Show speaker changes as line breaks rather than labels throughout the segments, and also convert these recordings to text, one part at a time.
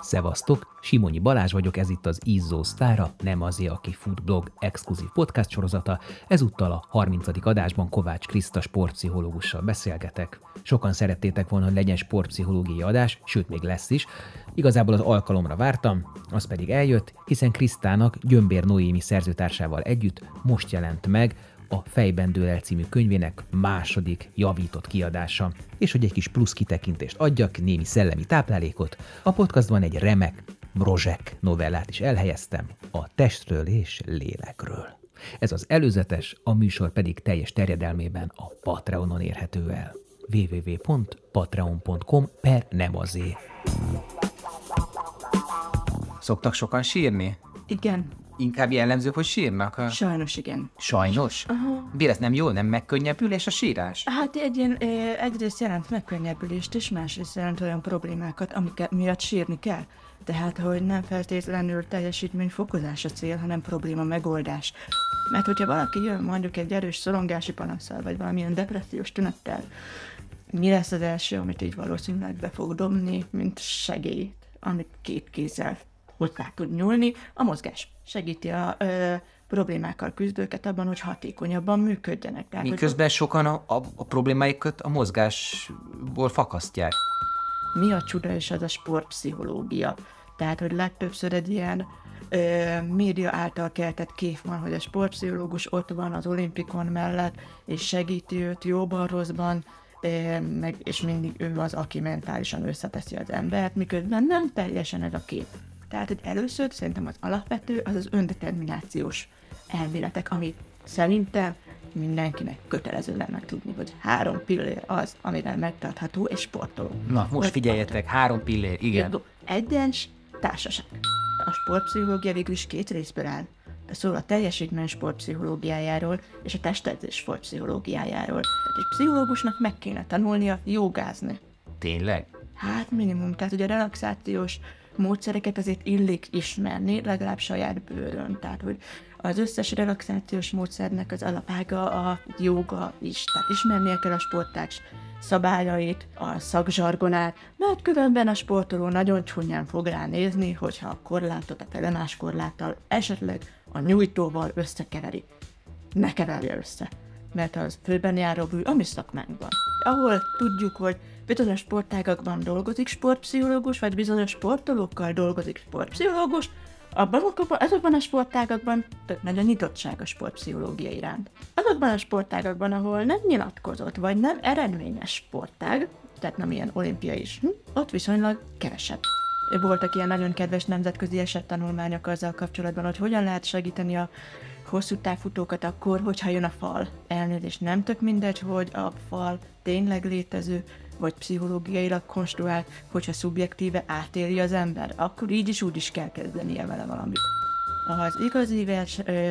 Szevasztok, Simonyi Balázs vagyok, ez itt az Izzó Sztára, nem azért, aki futblog exkluzív podcast sorozata. Ezúttal a 30. adásban Kovács Kriszta sportpszichológussal beszélgetek. Sokan szerettétek volna, hogy legyen sportpszichológiai adás, sőt még lesz is. Igazából az alkalomra vártam, az pedig eljött, hiszen Krisztának Gyömbér Noémi szerzőtársával együtt most jelent meg a Fejben dől el című könyvének második javított kiadása. És hogy egy kis plusz kitekintést adjak, némi szellemi táplálékot, a podcastban egy remek Mrozsek novellát is elhelyeztem a testről és lélekről. Ez az előzetes, a műsor pedig teljes terjedelmében a Patreonon érhető el. www.patreon.com per nem azé.
Szoktak sokan sírni?
Igen,
Inkább jellemző, hogy sírnak? A...
sajnos igen.
Sajnos?
Aha.
Bér, ez nem jó, nem megkönnyebbülés a sírás?
Hát egy ilyen, egyrészt jelent megkönnyebbülést, és másrészt jelent olyan problémákat, amik miatt sírni kell. Tehát, hogy nem feltétlenül teljesítményfokozás a cél, hanem probléma megoldás. Mert hogyha valaki jön mondjuk egy erős szorongási panaszsal, vagy valamilyen depressziós tünettel, mi lesz az első, amit így valószínűleg be fog dobni, mint segélyt, amit két kézzel hozzá tud nyúlni, a mozgás segíti a ö, problémákkal küzdőket abban, hogy hatékonyabban működjenek. Tehát, hogy
Miközben sokan a, a, a problémáikat a mozgásból fakasztják.
mi a csuda és az a sportpszichológia. Tehát, hogy legtöbbször egy ilyen ö, média által keltett kép van, hogy a sportpszichológus ott van az olimpikon mellett, és segíti őt jóban, rosszban, meg, és mindig ő az, aki mentálisan összeteszi az embert, miközben nem teljesen ez a kép. Tehát, hogy először szerintem az alapvető az az öndeterminációs elméletek, ami szerintem mindenkinek kötelező lenne tudni, hogy három pillér az, amivel megtartható és sportoló.
Na, most
Vagy
figyeljetek, három pillér, igen.
Jó, Egyens társaság. A sportpszichológia végül is két részből áll. Szól a teljesítmény sportpszichológiájáról és a testedzés sportpszichológiájáról. Tehát egy pszichológusnak meg kéne tanulnia jogázni.
Tényleg?
Hát minimum, tehát ugye a relaxációs módszereket azért illik ismerni, legalább saját bőrön. Tehát, hogy az összes relaxációs módszernek az alapága a joga is. Tehát ismernie kell a sportágs szabályait, a szakzsargonát, mert különben a sportoló nagyon csúnyán fog ránézni, hogyha a korlátot a telemás korláttal, esetleg a nyújtóval összekeveri. Ne keverje össze mert az főben járó bű a mi szakmánkban. Ahol tudjuk, hogy bizonyos sportágakban dolgozik sportpszichológus, vagy bizonyos sportolókkal dolgozik sportpszichológus, abban azokban a sportágakban tök nagy a nyitottság a sportpszichológia iránt. Azokban a sportágakban, ahol nem nyilatkozott, vagy nem eredményes sportág, tehát nem ilyen olimpiai is, hm, ott viszonylag kevesebb. Voltak ilyen nagyon kedves nemzetközi esettanulmányok azzal kapcsolatban, hogy hogyan lehet segíteni a hosszú távfutókat akkor, hogyha jön a fal. Elnézést nem tök mindegy, hogy a fal tényleg létező, vagy pszichológiailag konstruált, hogyha szubjektíve átéli az ember, akkor így is úgy is kell kezdenie vele valamit. Az igazi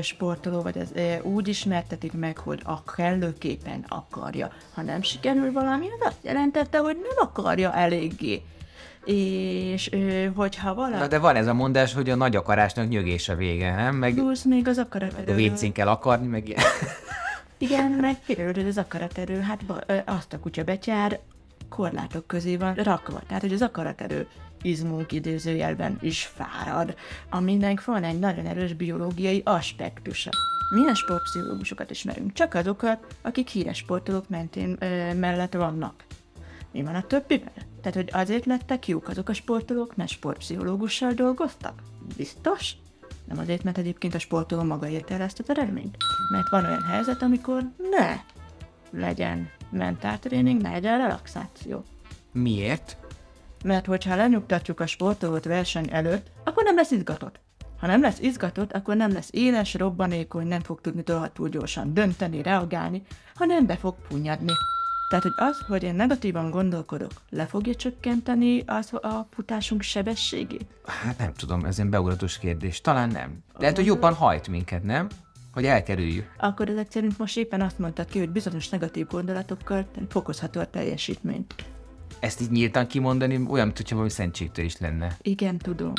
sportoló, vagy az úgy ismertetik meg, hogy a kellőképpen akarja. Ha nem sikerül valami, az azt jelentette, hogy nem akarja eléggé. És hogyha valaki...
Na de van ez a mondás, hogy a nagy akarásnak nyögés a vége, nem? Meg
Plusz még az
a
akaraterő.
vécén kell akarni, meg ilyen.
Igen, meg hogy az akaraterő, hát azt a kutya betyár korlátok közé van rakva. Tehát, hogy az akaraterő izmunk idézőjelben is fárad, aminek van egy nagyon erős biológiai aspektusa. Milyen sportpszichológusokat ismerünk? Csak azokat, akik híres sportolók mentén ö, mellett vannak. Mi van a többivel? Tehát, hogy azért lettek jók azok a sportolók, mert sportpszichológussal dolgoztak? Biztos? Nem azért, mert egyébként a sportoló maga érte el ezt az eredményt. Mert van olyan helyzet, amikor ne legyen mentáltréning, ne legyen relaxáció.
Miért?
Mert hogyha lenyugtatjuk a sportolót verseny előtt, akkor nem lesz izgatott. Ha nem lesz izgatott, akkor nem lesz éles, robbanékony, nem fog tudni túl gyorsan dönteni, reagálni, hanem be fog punyadni. Tehát, hogy az, hogy én negatívan gondolkodok, le fogja csökkenteni az a futásunk sebességét?
Hát nem tudom, ez egy beugratos kérdés. Talán nem. Lehet, hogy jobban hajt minket, nem? Hogy elkerüljük.
Akkor ezek szerint most éppen azt mondtad ki, hogy bizonyos negatív gondolatokkal fokozható a teljesítmény.
Ezt így nyíltan kimondani, olyan, mintha valami szentségtől is lenne.
Igen, tudom.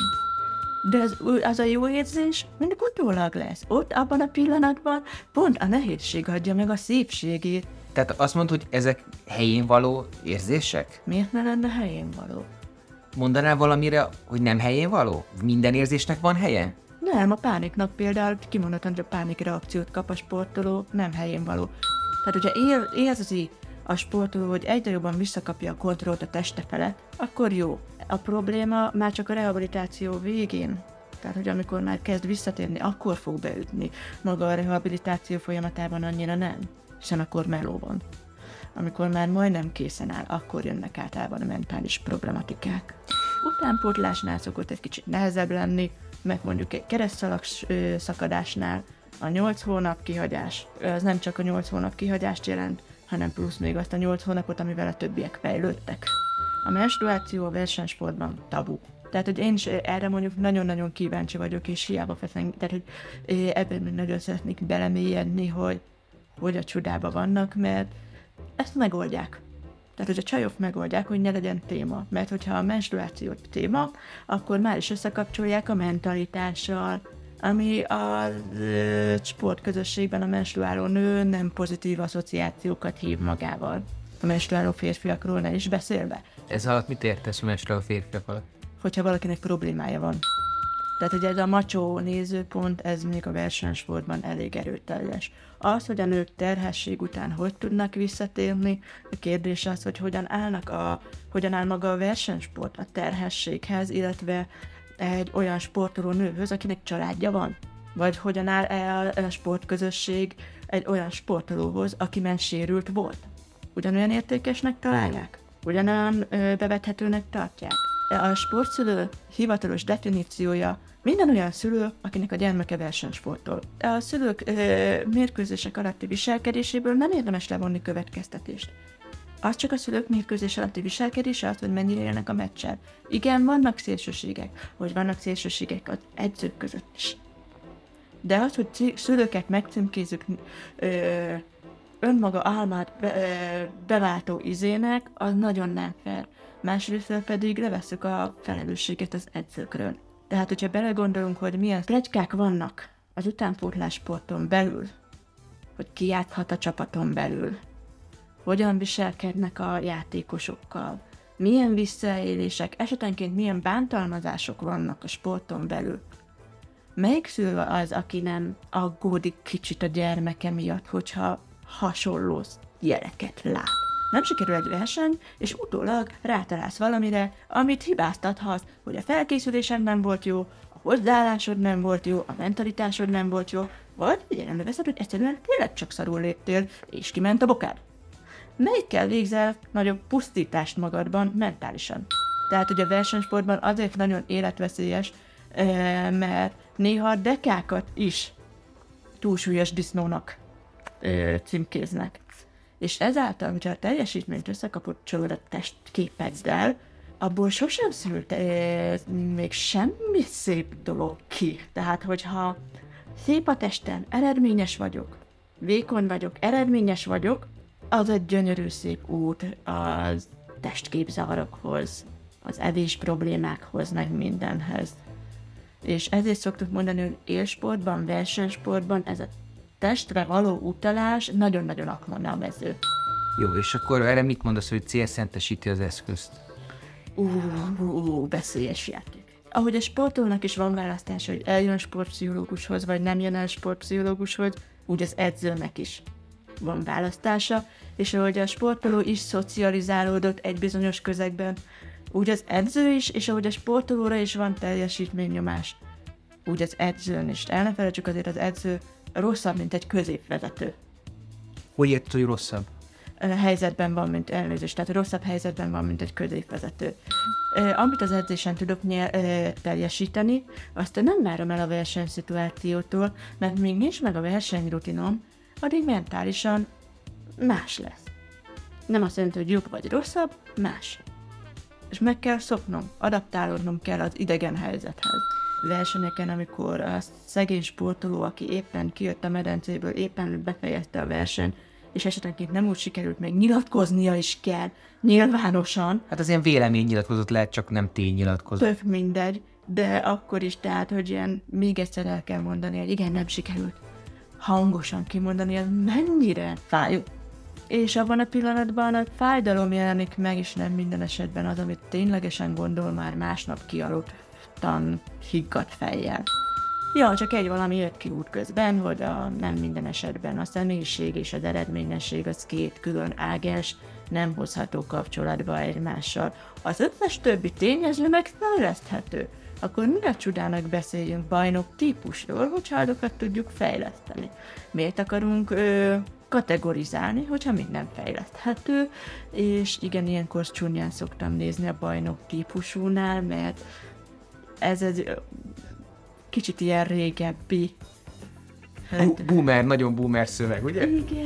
De az, az a jó érzés mindig utólag lesz. Ott, abban a pillanatban pont a nehézség adja meg a szépségét.
Tehát azt mondod, hogy ezek helyén való érzések?
Miért ne lenne helyén való?
Mondanál valamire, hogy nem helyén való? Minden érzésnek van helye?
Nem, a pániknak például kimondottan, hogy a pánik reakciót kap a sportoló, nem helyén való. Tehát, hogyha ér, érzi a sportoló, hogy egyre jobban visszakapja a kontrollt a teste felett, akkor jó. A probléma már csak a rehabilitáció végén, tehát, hogy amikor már kezd visszatérni, akkor fog beütni. Maga a rehabilitáció folyamatában annyira nem, hiszen akkor meló van. Amikor már majdnem készen áll, akkor jönnek általában a mentális problematikák. Utánpótlásnál szokott egy kicsit nehezebb lenni, meg mondjuk egy keresztszalag ö, szakadásnál a 8 hónap kihagyás, az nem csak a 8 hónap kihagyást jelent, hanem plusz még azt a 8 hónapot, amivel a többiek fejlődtek. A menstruáció a versenysportban tabu. Tehát, hogy én is erre mondjuk nagyon-nagyon kíváncsi vagyok, és hiába feszeng, tehát, hogy ebben még nagyon szeretnék belemélyedni, hogy hogy a csodába vannak, mert ezt megoldják. Tehát, hogy a csajok megoldják, hogy ne legyen téma. Mert hogyha a menstruáció téma, akkor már is összekapcsolják a mentalitással, ami a sportközösségben a menstruáló nő nem pozitív asszociációkat hív magával. A menstruáló férfiakról ne is beszélve.
Ez alatt mit értesz a menstruáló férfiak alatt?
Hogyha valakinek problémája van. Tehát, hogy ez a macsó nézőpont, ez még a versenysportban elég erőteljes. Az, hogy a nők terhesség után hogy tudnak visszatérni, a kérdés az, hogy hogyan állnak a, hogyan áll maga a versenysport a terhességhez, illetve egy olyan sportoló nőhöz, akinek családja van. Vagy hogyan áll el a sportközösség egy olyan sportolóhoz, aki már sérült volt. Ugyanolyan értékesnek találják? Ugyanolyan bevethetőnek tartják? A sportszülő hivatalos definíciója minden olyan szülő, akinek a gyermeke versenysportol. A szülők ö, mérkőzések alatti viselkedéséből nem érdemes levonni következtetést. Az csak a szülők mérkőzés alatti viselkedése az, hogy mennyire élnek a meccsel. Igen, vannak szélsőségek, hogy vannak szélsőségek az edzők között is. De az, hogy szülőket megcímkézzük ö, önmaga álmát be, ö, beváltó izének, az nagyon nem fair. Másrészt pedig levesszük a felelősséget az edzőkről. Tehát, hogyha belegondolunk, hogy milyen plegykák vannak az utánpótlás sporton belül, hogy ki játszhat a csapaton belül, hogyan viselkednek a játékosokkal, milyen visszaélések, esetenként milyen bántalmazások vannak a sporton belül. Melyik szülő az, aki nem aggódik kicsit a gyermeke miatt, hogyha hasonló jeleket lát? Nem sikerül egy verseny, és utólag rátalálsz valamire, amit hibáztathatsz, hogy a felkészülésed nem volt jó, a hozzáállásod nem volt jó, a mentalitásod nem volt jó, vagy figyelembe veszed, hogy egyszerűen tényleg csak szarul léptél, és kiment a bokád melyikkel végzel nagyobb pusztítást magadban mentálisan. Tehát, hogy a versenysportban azért nagyon életveszélyes, mert néha dekákat is túlsúlyos disznónak címkéznek. És ezáltal, hogyha a teljesítményt összekapcsolod a testképeddel, abból sosem szült eh, még semmi szép dolog ki. Tehát, hogyha szép a testem, eredményes vagyok, vékony vagyok, eredményes vagyok, az egy gyönyörű szép út az testképzavarokhoz, az evés problémákhoz, meg mindenhez. És ezért szoktuk mondani, hogy élsportban, versenysportban ez a testre való utalás nagyon-nagyon akmonna a mező.
Jó, és akkor erre mit mondasz, hogy célszentesíti az eszközt?
Ú, ú, ú, veszélyes játék. Ahogy a sportolónak is van választása, hogy eljön sportpszichológushoz, vagy nem jön el sportpszichológushoz, úgy az edzőnek is van választása, és ahogy a sportoló is szocializálódott egy bizonyos közegben, úgy az edző is, és ahogy a sportolóra is van teljesítménynyomás, úgy az edzőn is. El ne felejtsük azért az edző rosszabb, mint egy középvezető.
Hogy ért, hogy rosszabb?
Helyzetben van, mint elnézést, tehát rosszabb helyzetben van, mint egy középvezető. Amit az edzésen tudok nyer, ö, teljesíteni, azt nem várom el a versenyszituációtól, mert még nincs meg a versenyrutinom, addig mentálisan más lesz. Nem azt jelenti, hogy jobb vagy rosszabb, más. És meg kell szoknom, adaptálódnom kell az idegen helyzethez. Versenyeken, amikor a szegény sportoló, aki éppen kijött a medencéből, éppen befejezte a versenyt, és esetenként nem úgy sikerült, meg nyilatkoznia is kell, nyilvánosan,
Hát az ilyen véleménynyilatkozat lehet, csak nem ténynyilatkozat.
tök mindegy, de akkor is, tehát, hogy ilyen még egyszer el kell mondani, hogy igen, nem sikerült hangosan kimondani, ez mennyire fájó. és abban a pillanatban a fájdalom jelenik meg, és nem minden esetben az, amit ténylegesen gondol már másnap kialudtan, higgadt fejjel. Ja, csak egy valami jött ki út közben, hogy a, nem minden esetben a személyiség és az eredményesség az két külön áges, nem hozható kapcsolatba egymással. Az összes többi tényező meg fejleszthető. Akkor mi a csodának beszéljünk bajnok típusról, hogyha azokat tudjuk fejleszteni? Miért akarunk ö, kategorizálni, hogyha nem fejleszthető, és igen, ilyenkor csúnyán szoktam nézni a bajnok típusúnál, mert ez egy kicsit ilyen régebbi.
Bu- boomer, nagyon boomer szöveg, ugye?
Igen.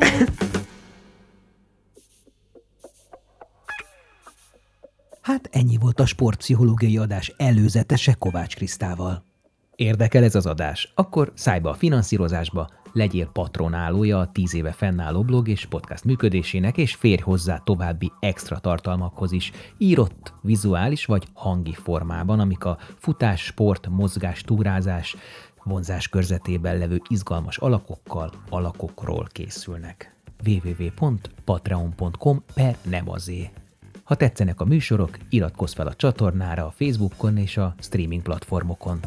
Hát ennyi volt a sportpszichológiai adás előzetese Kovács Krisztával. Érdekel ez az adás? Akkor szállj be a finanszírozásba, legyél patronálója a 10 éve fennálló blog és podcast működésének, és férj hozzá további extra tartalmakhoz is, írott, vizuális vagy hangi formában, amik a futás, sport, mozgás, túrázás, vonzás körzetében levő izgalmas alakokkal, alakokról készülnek. www.patreon.com per nem azé. Ha tetszenek a műsorok, iratkozz fel a csatornára a Facebookon és a streaming platformokon.